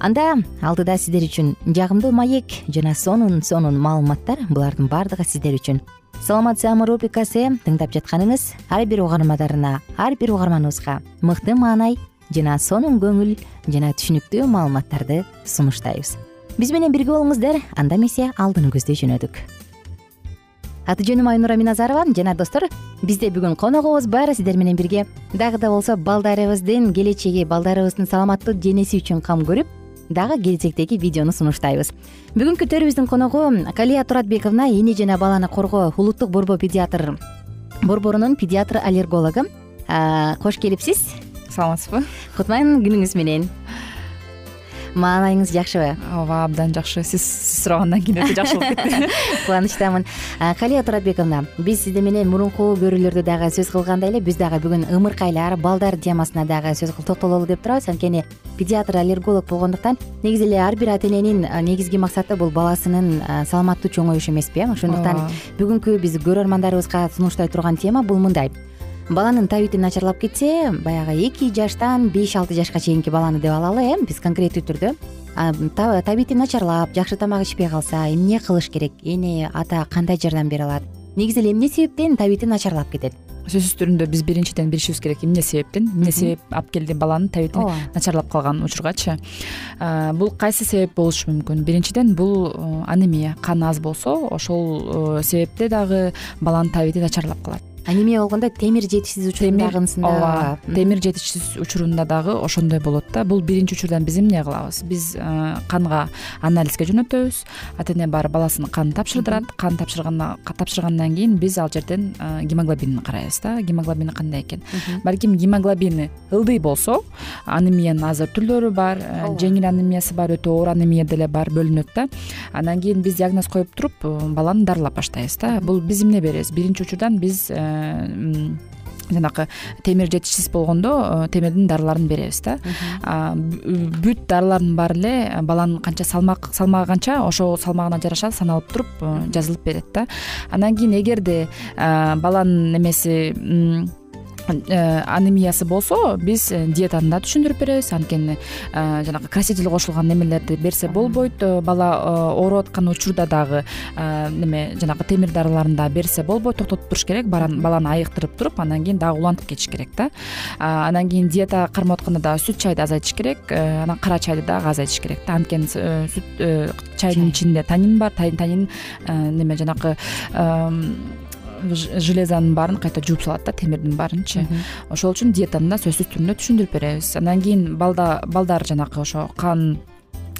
анда алдыда сиздер үчүн жагымдуу маек жана сонун сонун маалыматтар. Булардын баардыгы сиздер үчүн. Саламат саама рубрикасы тыңдап жатканыңыз ар бир угармадарына ар бир угарманыбызга мыкты маанай жана сонун көңүл жана түшүнүктүү маалыматтарды сунуштайбыз. Биз менен бирге болуңуздар. Анда эмесе алдыны көздөй жөнөдүк. Аты жөнүм айнура миназарова. Жана достор бизде бүгүн коногубуз бар сиздер менен бирге. Дагы да болсо балдарыбыздын келечеги балдарыбыздын саламаттуу денеси үчүн кам көрүп дагы келечектеги видеону сунуштайбыз. Бүгүнкү төрүбүздүн коногу калия туратбековна эне жана баланы коргоо улуттук борбор педиатр борборунун педиатр аллергологу. Кош келипсиз? Саламатсызбы? Кутман күнүңүз менен маанайыңыз жакшыбы ооба абдан жакшы. Сиз сурагандан кийин өтө жакшы болуп кетти. Кубанычтамын калия туратбековна биз сиздер менен мурунку көрүүлөрдө дагы сөз кылгандай эле биз дагы бүгүн ымыркайлар балдар темасына дагы сөз токтололу деп турабыз. Анткени педиатр аллерголог болгондуктан негизи эле ар бир ата эненин негизги максаты бул баласынын саламаттуу чоңоюшу эмеспи э? Ошондуктан бүгүнкү биз көрөрмандарыбызга сунуштай турган тема бул мындай баланын табити начарлап кетсе баягы эки жаштан беш алты жашка чейинки баланы деп алалы э биз конкреттүү түрдө. Табити начарлап жакшы тамак ичпей калса эмне кылыш керек? Эне ата кандай жардам бере алат? Негизи эле эмне себептен табити начарлап кетет? Сөзсүз түрүндө биз биринчиден билишибиз керек эмне себептен? Эмне себеп алып келди баланын табити начарлап калган учургачы? Бул кайсы себеп болушу мүмкүн? Биринчиден бул э, анемия кан аз болсо ошол э, себепте дагы баланын табити начарлап калат анемия болгондо темир жетишсиз учурдагысында ооба темир жетишсиз учурунда дагы ошондой болот да. Бул биринчи учурда биз эмне кылабыз? Биз э, канга анализге жөнөтөбүз. Ата эне барып баласынын канын тапшырдырат. Кан тапшыргандан кийин биз ал жерден э, гемоглобинин карайбыз да. Гемоглобини кандай экен? Балким гемоглобини ылдый болсо анемиянын азыр түрлөрү бар э, жеңил анемиясы бар өтө оор анемия деле бар бөлүнөт да. Андан кийин биз диагноз коюп туруп баланы дарылап баштайбыз да. Бул биз эмне беребиз? Биринчи учурдан биз жанакы темир жетишсиз болгондо э, темирдин дарыларын беребиз да. Бүт дарылардын баары эле баланын канча салмак салмагы канча ошол салмагына жараша саналып туруп э, жазылып берет да. Андан кийин эгерде э, баланын эмеси Э, анемиясы болсо биз э, диетаны да түшүндүрүп беребиз. Анткени э, жанагы краситель кошулган немелерди берсе болбойт. Бала ооруп аткан учурда дагы неме жанагы темир дарыларын дагы берсе болбойт токтотуп туруш керек. Баланы айыктырып туруп андан кийин дагы улантып кетиш керек да. Андан кийин диета кармап атканда дагы сүт чайды азайтыш керек. Анан кара чайды дагы азайтыш керек да. Анткени сүт чайдын ичинде танин бар танин неме жанакы железанын баарын кайта жууп салат да темирдин баарынчы. Ошол үчүн диетаны да сөзсүз түрүндө түшүндүрүп беребиз. Андан кийин балдар жанакы ошо кан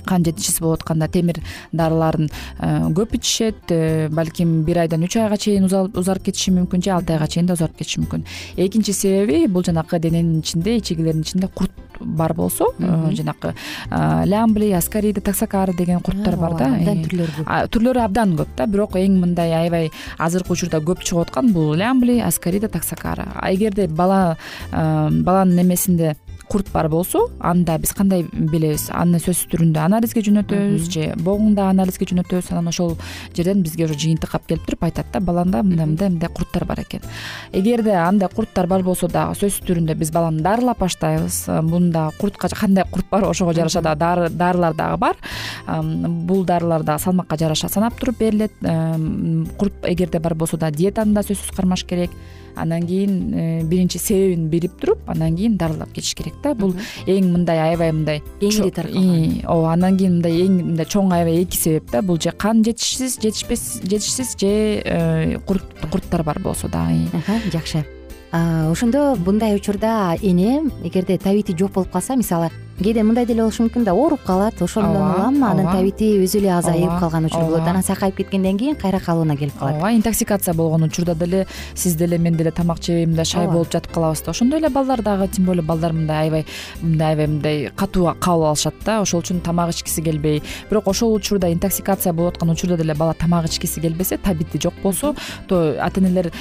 кан жетишсиз болуп атканда темир дарыларын э, көп ичишет э, балким бир айдан үч айга чейин узарып кетиши мүмкүн же алты айга чейин да узарып кетиши мүмкүн. Экинчи себеби бул жанакы дененин ичинде ичегилердин ичинде курт бар болсо э, жанакы лямбли аскариди таксокары деген курттар бар да. абдан түрлөрү көп. түрлөрү абдан көп да бирок эң мындай аябай азыркы учурда көп чыгып аткан бул лямбли аскарида таксокара эгерде бала баланын эмесинде курт бар болсо анда биз кандай билебиз? Аны сөзсүз түрүндө анализге жөнөтөбүз же богуңда анализге жөнөтөбүз? Анан ошол жерден бизге уже жыйынтык алып келип туруп айтат да баланда мындай мындай мындай курттар бар экен. Эгерде андай курттар бар болсо дагы сөзсүз түрүндө биз баланы дарылап баштайбыз. Мында куртка кандай курт бар ошого жараша дагы дарылар дагы бар. Бул дарылар дагы салмакка жараша санап туруп берилет. Курт эгерде бар болсо дагы диетаны да сөзсүз кармаш керек андан кийин э, биринчи себебин билип туруп андан кийин дарылап кетиш керек да. Бул эң мындай аябай мындай кеңири таркалган ооба андан кийин мындай эң мындай чоң аябай эки себеп да. Бул же кан жетишсиз жетишсиз же э, курттар бар болсо дагы. Жакшы. Ошондо мындай учурда эне эгерде табити жок болуп калса мисалы кээде мындай деле болушу мүмкүн да ооруп калат ошондон улам анын табити өзү эле азайып калган учур болот. анан сакайып кеткенден кийин кайра калыбына келип калат. Ооба интоксикация болгон учурда деле сиз деле мен деле тамак жебей мындай шай болуп жатып калабыз да. Ошондой эле балдар дагы тем более балдар мындай аябай мындай аябай мындай катуу кабыл алышат да. Ошол үчүн тамак ичкиси келбей. Бирок ошол учурда интоксикация болуп аткан учурда деле бала тамак ичкиси келбесе табити жок болсо то ата энелер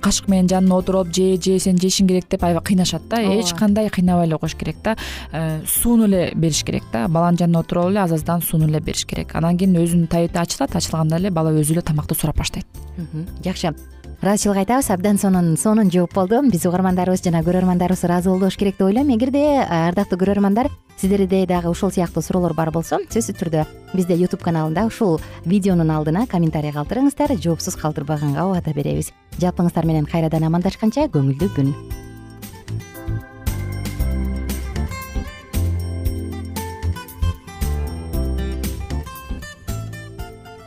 кашык менен жанына отуруп же же сен жешиң керек деп аябай кыйнашат да. Эч кандай кыйнабай эле коюш керек да. Э, сууну эле бериш керек да. Баланын жанына отуруп эле аз аздан сууну эле бериш керек. Анан кийин өзүнүн табити ачылат ачылганда эле бала өзү эле тамакты сурап баштайт. Жакшы. Ыраазычылык айтабыз. Абдан сонун сонун жооп болду. Биз угармандарыбыз жана көрөрмандарыбыз ыраазы болду болуш керек деп ойлойм. Эгерде ардактуу көрөрмандар сиздерде дагы ушул сыяктуу суроолор бар болсо сөзсүз түрдө бизде ютуб каналында ушул видеонун алдына комментарий калтырыңыздар. Жоопсуз калтырбаганга убада беребиз. Жалпыңыздар менен кайрадан амандашканча көңүлдүү күн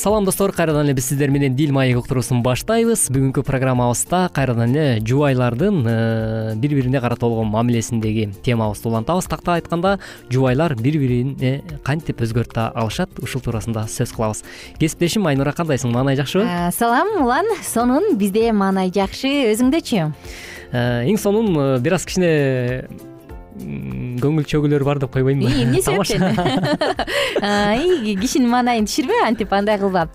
салам достор. Кайрадан эле биз сиздер менен дил маек уктуруусун баштайбыз. Бүгүнкү программабызда кайрадан эле жубайлардын э, бири бирине карата болгон мамилесиндеги темабызды улантабыз. Тактап айтканда жубайлар бири бирине кантип өзгөртө алышат ушул туурасында сөз кылабыз. Кесиптешим айнура кандайсың маанай жакшыбы салам улан. Сонун бизде маанай жакшы. Өзүңдөчү э, эң сонун э, бир аз кичине көңүл чөгүүлөр бар деп койбойнбу эмне себептен? Кишинин маанайын түшүрбө антип андай кылба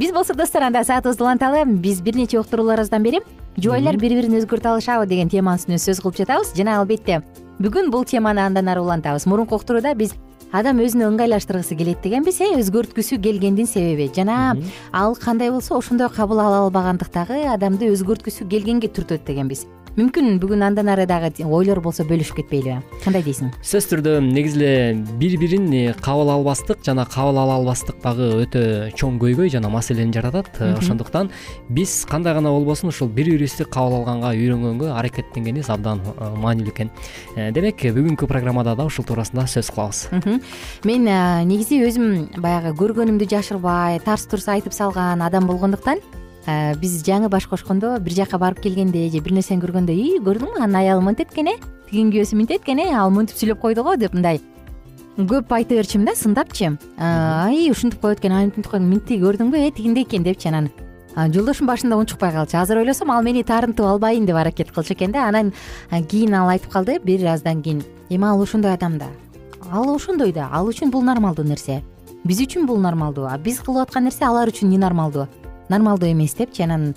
биз болсо достор анда саатыбызды уланталы биз бир нече уктурууларыбыздан бери жубайлар бири бирин өзгөртө алышабы деген теманын үстүнө сөз кылып жатабыз. Жана албетте бүгүн бул теманы андан ары улантабыз. Мурунку уктурууда биз адам өзүнө ыңгайлаштыргысы келет дегенбиз э өзгөрткүсү келгендин себеби. Жана ал кандай болсо ошондой кабыл ала албагандык дагы адамды өзгөрткүсү келгенге түртөт дегенбиз мүмкүн бүгүн андан ары дагы ойлор болсо бөлүшүп кетпейлиби кандай дейсиң? Сөзсүз түрдө негизи эле бири бирин э, кабыл албастык жана кабыл ала албастык дагы өтө чоң көйгөй жана маселени жаратат. Э, ошондуктан биз кандай гана болбосун ушул бири бирибизди кабыл алганга үйрөнгөнгө аракеттенгенибиз абдан э, маанилүү экен. Демек бүгүнкү программада да ушул туурасында сөз кылабыз. Мен негизи өзүм баягы көргөнүмдү жашырбай тарс турс айтып салган адам болгондуктан биз жаңы баш кошкондо бир жака барып келгенде же бир нерсени көргөндө ий көрдүңбү анын аялы мынтип экен э тигин күйөөсү мынтип экен э ал монтип сүйлөп койду го? деп мындай көп айта берчүмүн да сындапчы ай ушинтип коет экен антип коет мынтип көрдүңбү? Э тигиндей экен депчи анан. Жолдошум башында унчукпай калчу азыр ойлосом ал мени таарынтып албайын деп аракет кылчу экен да. Анан кийин ал айтып калды бир аздан кийин. Эми ал ошондой адам да. Ал ошондой да. Ал үчүн бул нормалдуу нерсе. Биз үчүн бул нормалдуу. А биз кылып аткан нерсе алар үчүн ненормалдуу нормалдуу эмес депчи анан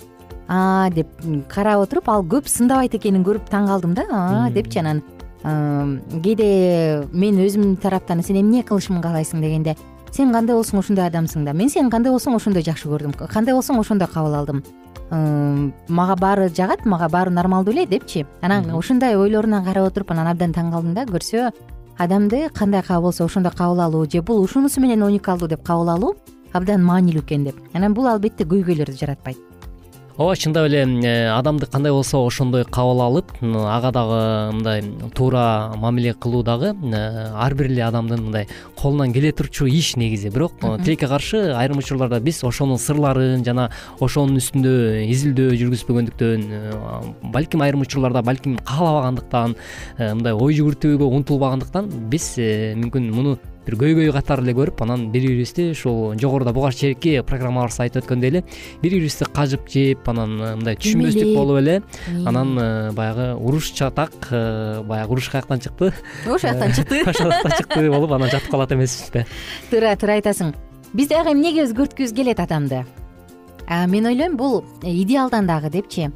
а деп карап отуруп ал көп сындабайт экенин көрүп таң калдым да а депчи анан кээде мен өзүмдүн тараптан сен эмне кылышымды каалайсың дегенде сен кандай болсоң ошондой адамсың да мен сени кандай болсоң ошондой жакшы көрдүм кандай болсоң ошондой кабыл алдым мага баары жагат мага баары нормалдуу эле депчи. Анан ушундай ойлоруна карап отуруп анан абдан таң калдым да көрсө адамды кандай кабыл болсо ошондой кабыл алуу же бул ушунусу менен уникалдуу деп кабыл алуу абдан маанилүү экен деп. Анан бул албетте көйгөйлөрдү жаратпайт. Ооба чындап эле э, адамды кандай болсо ошондой кабыл алып ага дагы мындай туура мамиле кылуу дагы э, ар бир эле адамдын мындай колунан келе турчу иш негизи. Бирок э, тилекке каршы айрым учурларда биз ошонун сырларын жана ошонун үстүндө изилдөө жүргүзбөгөндүктөн балким айрым учурларда балким каалабагандыктан мындай ой жүгүртүүгө умтулбагандыктан биз мүмкүн муну бир көйгөй катары эле көрүп анан бири бирибизди ушул жогоруда буга чейинки программабызда айтып өткөндөй эле бири бирибизди кажып жеп анан э, мындай түшүнбөстүк болуп эле анан э, баягы уруш чатак э, баягы уруш каяктан чыкты. Ошол жактан чыкты. ошол жактан чыкты болуп анан жатып калат эмеспизби туура туура айтасың. Биз дагы эмнеге өзгөрткүбүз келет адамды мен ойлойм бул идеалдан дагы депчи.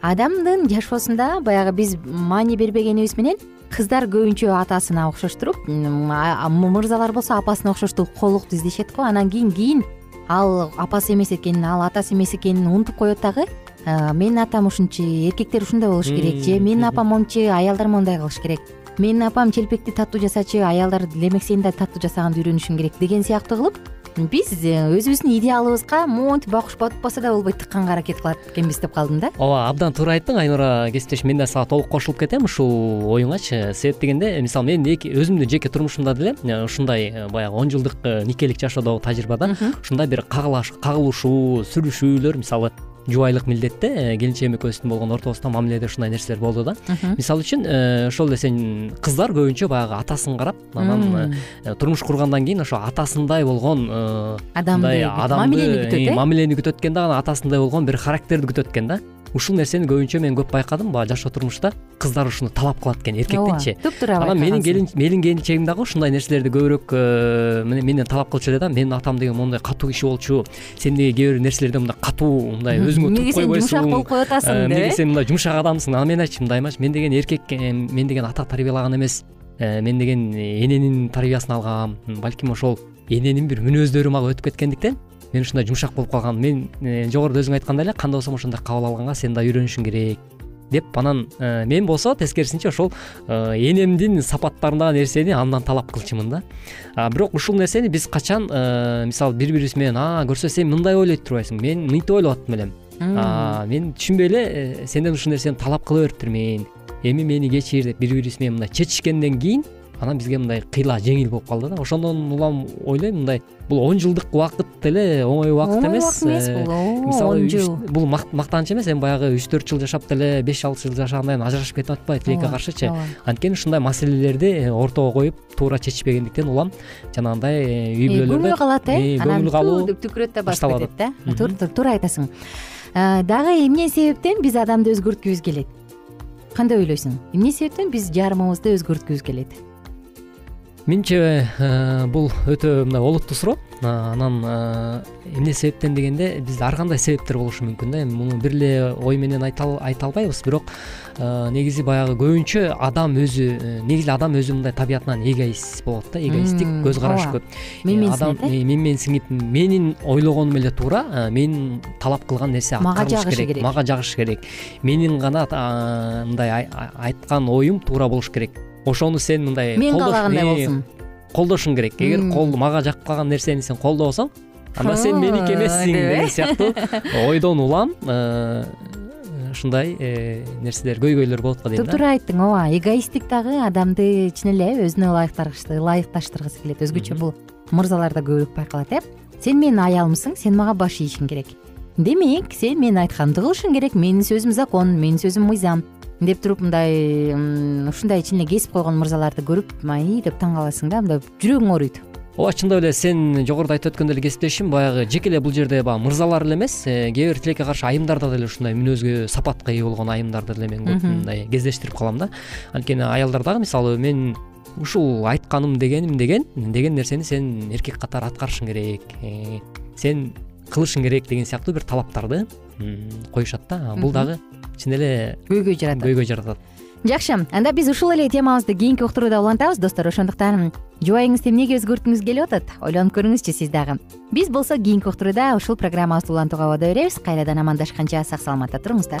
Адамдын жашоосунда баягы биз маани бербегенибиз менен кыздар көбүнчө атасына окшош туруп мырзалар болсо апасына окшоштуу колукту издешет го. Анан кийин кийин ал апасы эмес экенин ал атасы эмес экенин унутуп коет дагы менин атам ушунчу эркектер ушундай болуш керек же менин апам мончу аялдар мондай кылыш керек. Менин апам челпекти таттуу жасачу аялдар лемексени да таттуу жасаганды үйрөнүшүм керек деген сыяктуу кылып биз э, өзүбүздүн идеалыбызга монтип бакуш батпаса да болбойт тыкканга аракет кылат экенбиз деп калдым да. Ооба абдан туура айттың. Айнура кесиптешим мен да сага толук кошулуп кетем. Ушул оюңачы себеп дегенде мисалы менин өзүмдүн жеке турмушумда деле э, ушундай э, баягы он жылдык никелик жашоодогу тажрыйбада ушундай бир кагылышуу сүрүшүүлөр мисалы жубайлык милдетте э, келинчегим экөөбүздүн болгон ортобузда мамиледе ушундай нерселер болду да. Мисалы үчүн э, ошол эле сен кыздар көбүнчө баягы атасын карап анан э, турмуш кургандан кийин ошо атасындай болгон адамды мамилени күтөт мамилени күтөт экен да анан атасындай болгон бир характерди күтөт экен да ушул нерсени көбүнчө мен көп байкадым. Баягы жашоо турмушта кыздар ушуну талап кылат экен эркектенчи туптуура анан менин менин келинчегим дагы ушундай нерселерди көбүрөөк э, менден талап кылчу эле да. Менин атам деген моундай катуу киши болчу сен эмнеге кээ бир нерселерде мындай катуу мындай өзүңө туруп койбойсуң жумшак болуп коюп атасың э, эмнеге сен мындай жумшак адамсың? Анан мен айтчумун дайымачы мен деген эркек э, мен деген ата тарбиялаган эмес. Мен деген эненин тарбиясын алгам. Балким ошол эненин бир мүнөздөрү мага өтүп кеткендиктен мен ушундай жумшак болуп калгам мен э, жогоруда өзүң айткандай эле кандай болсом ошондой кабыл алганга сен да үйрөнүшүң керек деп анан э, мен болсо тескерисинче ошол э, энемдин сапаттарындагы нерсени андан талап кылчумун да. Бирок ушул нерсени биз качан мисалы бири бирибиз менен көрсө сен мындай ойлойт турбайсың мен мынтип ойлоп аттым элем мен түшүнбөй эле сенден ушул нерсени талап кыла бериптирмин эми мени кечир деп бири бирибиз менен мындай чечишкенден кийин анан бизге мындай кыйла жеңил болуп калды да. Ошондон улам ойлойм мындай бул он жылдык убакыт деле оңой убакыт эмес эмес бул. э, мисалы он жыл. бул мактаныч эмес эми баягы үч төрт жыл жашап деле беш алты жыл жашагандай ажырашып кетип атпайбы тилекке каршычы. анткени ушундай маселелерди э, ортого коюп туура чечишпегендиктен улам жанагындай э, үй бүлөлөрдө көңүл калат э? Анан ту деп түкүрөт да басып кетет да? Туура айтасың. Дагы эмне себептен биз адамды өзгөрткүбүз келет? Кандай ойлойсуң? Эмне себептен биз жарымыбызды өзгөрткүбүз келет менимче э, бул өтө мындай олуттуу суроо. Анан э, эмне себептен дегенде бизде ар кандай себептер болушу мүмкүн да. Эми муну бир эле ой менен айта албайбыз. Бирок э, негизи баягы көбүнчө адам өзү негизи адам өзү мындай табиятынан эгоист болот да. Эгоисттик көз карашы көп. Менменсиңип э менмен сиңип менин ойлогонум эле туура мен талап кылган нерсе мага жагышы керек мага жагышы керек. Менин гана мындай айткан оюм туура болуш керек ошону сен мындай мен каалагандай болсун. колдошуң керек. Эгер мага жакып калган нерсени сен колдобосоң анда сен меники эмессиң деген сыяктуу. Ойдон улам э, ушундай э, нерселер көйгөйлөр болот го дейм да. туптуура айттың ооба. Эгоисттик дагы адамды чын эле өзүнө ылайыкташтыргысы келет. Өзгөчө бул мырзаларда көбүрөөк байкалат э. Сен менин аялымсың сен мага баш ийишиң керек. Демек сен менин айтканымды кылышың керек. Менин сөзүм закон менин сөзүм мыйзам деп туруп мындай ушундай эле кесип койгон мырзаларды көрүп ай деп таң каласың да мындай жүрөгүң ооруйт ооба чындап эле сен жогоруда айтып өткөндөй эле кесиптешим. Баягы жеке эле бул жерде баягы мырзалар эле эмес. Э, кээ бир тилекке каршы айымдарда деле ушундай мүнөзгө сапатка ээ болгон айымдарды деле мен көп мындай кездештирип калам да. Анткени аялдар дагы мисалы мен ушул айтканым дегеним деген деген нерсени сен эркек катары аткарышың керек э, сен кылышың керек деген сыяктуу бир талаптарды коюшат да. Бул дагы чын эле көйгөй жаратат. көйгөй жаратат. Жакшы. Анда биз ушул эле темабызды кийинки уктурууда улантабыз. Достор ошондуктан жубайыңызды эмнеге өзгөрткүңүз келип атат? Ойлонуп көрүңүзчү сиз дагы. Биз болсо кийинки уктурууда ушул программабызды улантууга убада беребиз. Кайрадан амандашканча сак саламатта туруңуздар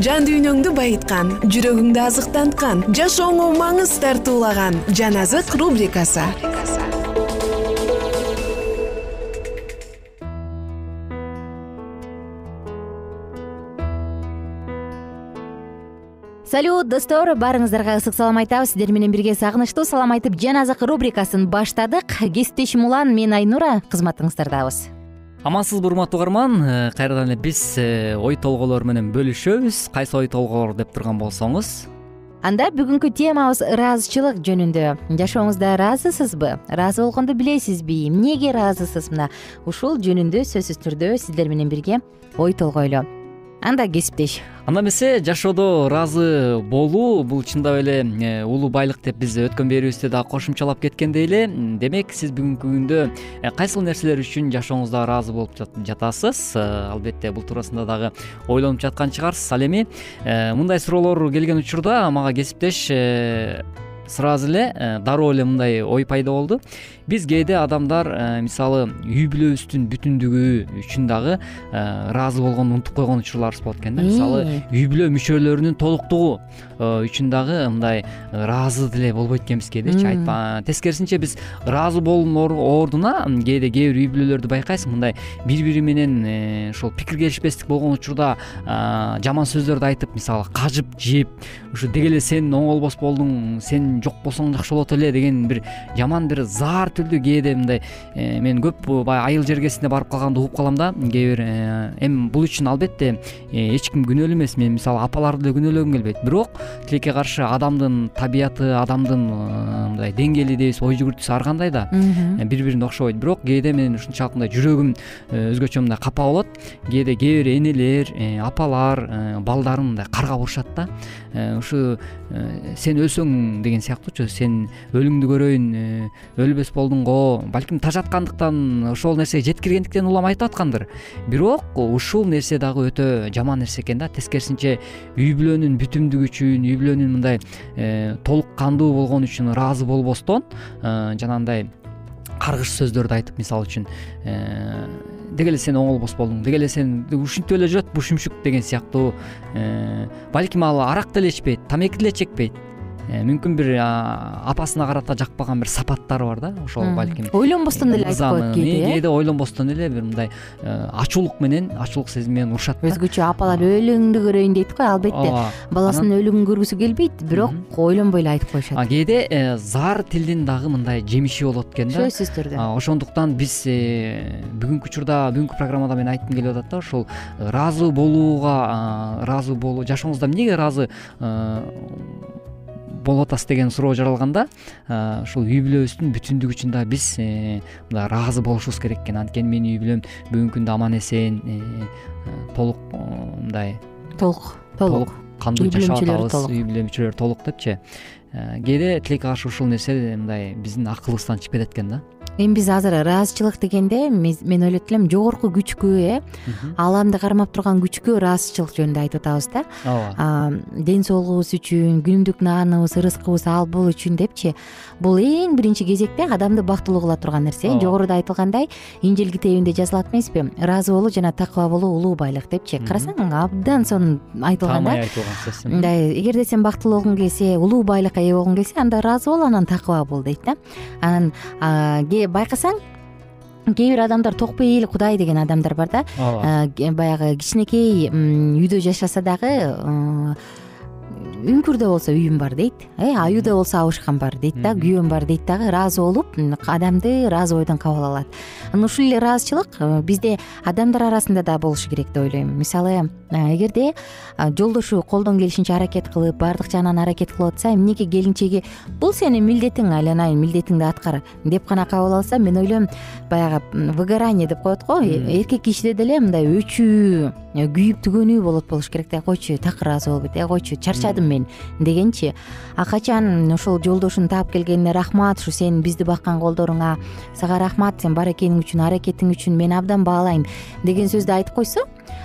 жан дүйнөңдү байыткан жүрөгүңдү азыктанткан жашооңо маңыз тартуулаган жан азык рубрикасы. Салют достор баарыңыздарга ысык салам айтабыз. Сиздер менен бирге сагынычтуу салам айтып жан азык рубрикасын баштадык. Кесиптешим улан мен айнура кызматыңыздардабыз амансызбы урматтуу угарман э, кайрадан эле биз э, ой толгоолор менен бөлүшөбүз. Кайсы ой толгоолор деп турган болсоңуз? Анда бүгүнкү темабыз ыраазычылык жөнүндө. Жашооңузда ыраазысызбы? Ыраазы болгонду билесизби? Эмнеге ыраазысыз мына ушул жөнүндө сөзсүз түрдө сиздер менен бирге ой толгойлу анда кесиптеш анда эмесе жашоодо ыраазы болуу бул чындап эле э, улуу байлык деп биз өткөн берүүбүздө дагы кошумчалап кеткендей эле. Демек сиз бүгүнкү күндө э, кайсыл нерселер үчүн жашооңузда ыраазы болуп жатасыз? Э, албетте бул туурасында дагы ойлонуп жаткан чыгарсыз ал эми. Мындай суроолор келген учурда мага кесиптеш сразу эле дароо эле мындай ой пайда болду биз кээде адамдар э, мисалы үй бүлөбүздүн бүтүндүгү үчүн дагы э, ыраазы болгонду унутуп койгон учурларыбыз болот экен да. Мисалы үй бүлө мүчөлөрүнүн толуктугу э, үчүн дагы мындай ыраазы деле болбойт экенбиз кээдечи айтпа тескерисинче биз ыраазы болуунун ордуна кээде кээ бир үй бүлөлөрдү байкайсың мындай бири бири менен ушул пикир келишпестик болгон учурда жаман сөздөрдү айтып мисалы кажып жеп ушу деги эле сен оңолбос болдуң сен жок болсоң жакшы болот эле деген бир жаман бир заар түрдүү кээде мындай э, мен көп баягы айыл жергесине барып калганда угуп калам да. Кээ бир э, эми бул үчүн албетте э, эч ким күнөөлүү эмес. Мен мисалы апаларды деле күнөөлөгүм келбейт бирок тилекке каршы адамдын табияты адамдын мындай деңгээли дейбизби ой жүгүртүүсү ар кандай да бири бирине окшобойт бирок кээде менин ушунчалык мындай жүрөгүм өзгөчө мындай капа болот. Кээде кээ бир энелер апалар балдарын мындай каргап урушат да ушу сен өлсөң деген сыяктуучу сен өлүңдү көрөйүн өлбөс болдуң го балким тажаткандыктан ошол нерсеге жеткиргендиктен улам айтып аткандыр. Бирок ушул нерсе дагы өтө жаман нерсе экен да. Тескерисинче үй бүлөнүн бүтүмдүгү үчүн үй бүлөнүн мындай э, толук кандуу болгону үчүн ыраазы болбостон э, жанагындай каргыш сөздөрдү айтып мисалы үчүн э, деги эле сен оңолбос болдуң деги эле сен ушинтип эле жүрөт бул деген сыяктуу. Балким ал арак деле ичпейт тамеки деле чекпейт Э, мүмкүн бир апасына карата жакпаган бир сапаттары бар да ошол балким ойлонбостон деле айтып коет кээде э? кээде ойлонбостон эле бир мындай э, ачуулук менен ачуулук сезими менен урушат да. Өзгөчө апалар өлүңдү көрөйүн дейт го албетте. Баласынын өлүгүн көргүсү келбейт бирок ойлонбой эле айтып коюшат. Кээде э, заар тилдин дагы мындай жемиши болот экен да. Сөзсүз түрдө. Ошондуктан биз бүгүнкү учурда бүгүнкү программада мен айткым келип атат да ушул ыраазы болууга ыраазы болуу жашооңузда эмнеге ыраазы болуп атасыз деген суроо жаралганда ушул үй бүлөбүздүн бүтүндүгү үчүн да биз э, мындай ыраазы болушубуз керек экен. Анткени менин үй бүлөм бүгүнкү күндө аман эсен э, э, толук мындай толук толук. кандуу жашап атабыз үй бүлө мүчөлөрү толук депчи. Кээде тилекке каршы ушул нерсе мындай биздин акылыбыздан чыгып кетет экен да эми биз азыр ыраазычылык дегенде мен ойлойт элем жогорку күчкө э? Ааламды кармап турган күчкө ыраазычылык жөнүндө айтып атабыз да. Ооба. Ден соолугубуз үчүн күнүмдүк нааныбыз ырыскыбыз ал бул үчүн депчи. Бул эң биринчи кезекте адамды бактылуу кыла турган нерсе. Жогоруда айтылгандай инжил китебинде жазылат эмеспи ыраазы болуу жана такыба болуу улуу байлык депчи. Карасаң абдан сонун айтылган да. Айтылган сөз мындай эгерде сен бактылуу болгуң келсе улуу байлыкка ээ болгуң келсе анда ыраазы бол анан такыба бол дейт да. Анан байкасаң кээ бир адамдар ток пейил кудай деген адамдар бар да. Ооба. Баягы кичинекей үйдө жашаса дагы үңкүрдө болсо үйүм бар дейт э аюуда болсо абышкам бар дейт да күйөөм бар дейт дагы ыраазы болуп адамды ыраазы бойдон кабыл алат. Анан ушул эле ыраазычылык э, бизде адамдар арасында да болушу керек деп ойлойм. Мисалы э, эгерде жолдошу колдон келишинче аракет кылып баардык жагынан аракет кылып атса эмнеге келинчеги бул сенин милдетиң айланайын милдетиңди аткар деп гана кабыл алса мен ойлойм баягы выгорание деп коет го эркек кишиде деле мындай өчүү э, күйүп түгөнүү болот болуш керек да койчу так ыраазы болбойт э койчу чарчадым мен. Дегенчи а качан ошол жолдошуң таап келгенине рахмат ушу сенин бизди баккан колдоруңа сага рахмат сен бар экениң үчүн аракетиң үчүн мен абдан баалайм деген сөздү айтып койсо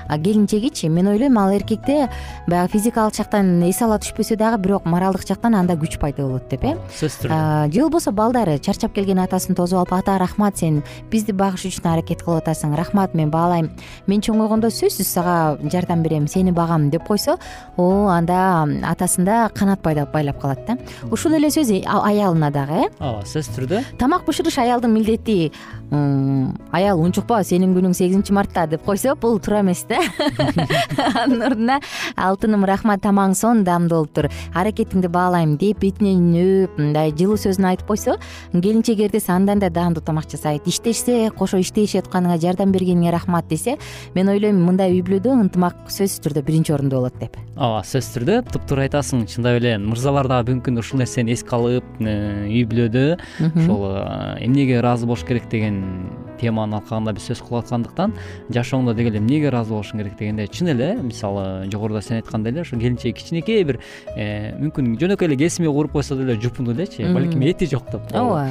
келинчегичи мен ойлойм ал эркекте баягы физикалык жактан эс ала түшпөсө дагы бирок моралдык жактан анда күч пайда болот деп э? Сөзсүз түрдө. Же болбосо балдары чарчап келген атасын тосуп алып ата рахмат сен бизди багыш үчүн аракет кылып атасың рахмат мен баалайм. Мен чоңойгондо сөзсүз сага жардам берем сени багам деп койсо о анда атасында канат байлап калат да. Ушул эле сөз аялына дагы э? Ооба сөзсүз түрдө. Тамак бышырыш аялдын милдети аял унчукпа сенин күнүң сегизинчи мартта деп койсо бул туура эмес эмес да? Анын ордуна алтыным рахмат тамагың сонун тур. Аракетиңди баалайм деп бетинен өөп мындай жылуу сөзүн айтып койсо келинчек эртеси андан да даамдуу тамак жасайт. Иштешсе кошо иштешип атканыңа жардам бергениңе рахмат десе мен ойлойм мындай үй бүлөдө ынтымак сөзсүз түрдө биринчи орунда болот деп. Ооба сөзсүз түрдө. Туптуура айтасың чындап эле мырзалар дагы бүгүнкү күндө ушул нерсени эске алып үй бүлөдө ошол э, эмнеге ыраазы болуш керек деген теманы алкагында биз сөз кылып аткандыктан жашооңдо деги эле эмнеге ыраазы болушуң керек дегенде чын эле мисалы жогоруда сен айткандай эле ушул келинчеги кичинекей бир э, мүмкүн жөнөкөй эле кесме куруп койсо деле жупуну элечи балким эти жок деп. Ооба.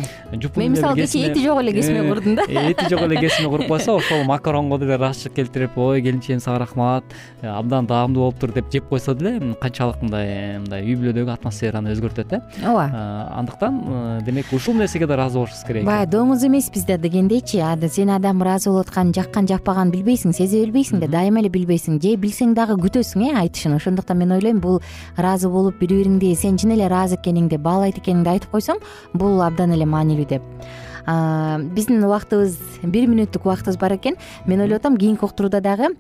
мен мисалы кечээ эти жок эле кесме э, курдум да. э, эти жок эле кесме куруп койсо ошол макаронго деле ыраазычылык келтирип ой келинчегим сага рахмат абдан даамдуу болуптур деп жеп койсо деле канчалык мындай мындай үй бүлөдөгү атмосфераны өзгөртөт э. Ооба. Андыктан демек ушул нерсеге да ыраазы болушубуз керек. Баягы доңуз эмеспиз да дегендейчи. Сен адам болуп атканын жаккан жакпаганын билбейсиң сезе билбейсиң да дайыма эле билбейсиң же билсең дагы күтөсүң э айтышын. Ошондуктан мен ойлойм бул ыраазы болуп бири бириңди сен чын эле ыраазы экениңди баалайт экениңди айтып койсоң бул абдан эле маанилүү деп биздин убактыбыз бир мүнөттүк убактыбыз бар экен. Мен ойлоп атам кийинки уктурууда дагы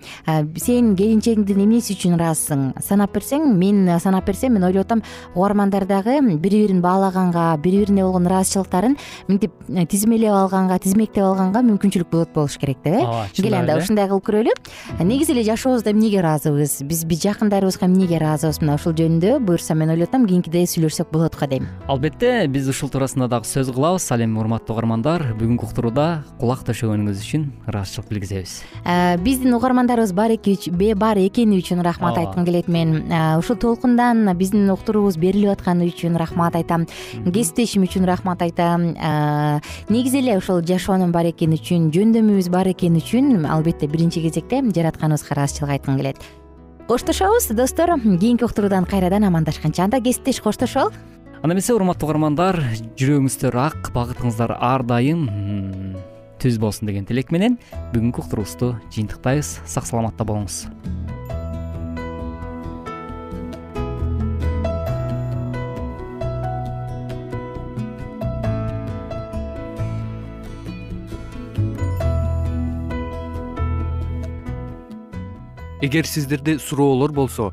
сен келинчегиңдин эмнеси үчүн ыраазысың санап берсең мен санап берсем мен ойлоп атам угармандар дагы бири бирин баалаганга бири бирине болгон ыраазычылыктарын мынтип э, тизмелеп алганга тизмектеп алганга мүмкүнчүлүк болот болуш керек деп э? Ооба кел анда ушундай кылып көрөлү. Негизи эле жашообузда эмнеге ыраазыбыз? Биз жакындарыбызга эмнеге ыраазыбыз? Мына ушул жөнүндө буюрса мен ойлоп атам кийинкиде сүйлөшсөк болот го дейм. Албетте биз ушул туурасында дагы сөз кылабыз. Ал эми урматтуу угарман бүгүнкү уктурууда кулак төшөгөнүңүз үчүн ыраазычылык билгизебиз. Э, биздин угармандарыбыз бар бар экени үчүн рахмат айткым келет мен. Э, ушул толкундан биздин уктуруубуз берилип атканы үчүн рахмат айтам. Кесиптешим үчүн рахмат айтам. Э, негизи эле ушул жашоонун бар экени үчүн жөндөмүбүз бар экени үчүн албетте биринчи кезекте жаратканыбызга ыраазычылык айткым келет. Коштошобуз достор? Кийинки уктуруудан кайрадан амандашканча анда кесиптеш коштошолу анда эмесе урматтуу угармандар жүрөгүңүздөр ак багытыңыздар ар дайым түз болсун деген тилек менен бүгүнкү уктуруубузду жыйынтыктайбыз. Сак саламатта болуңуз. Эгер сиздерде суроолор болсо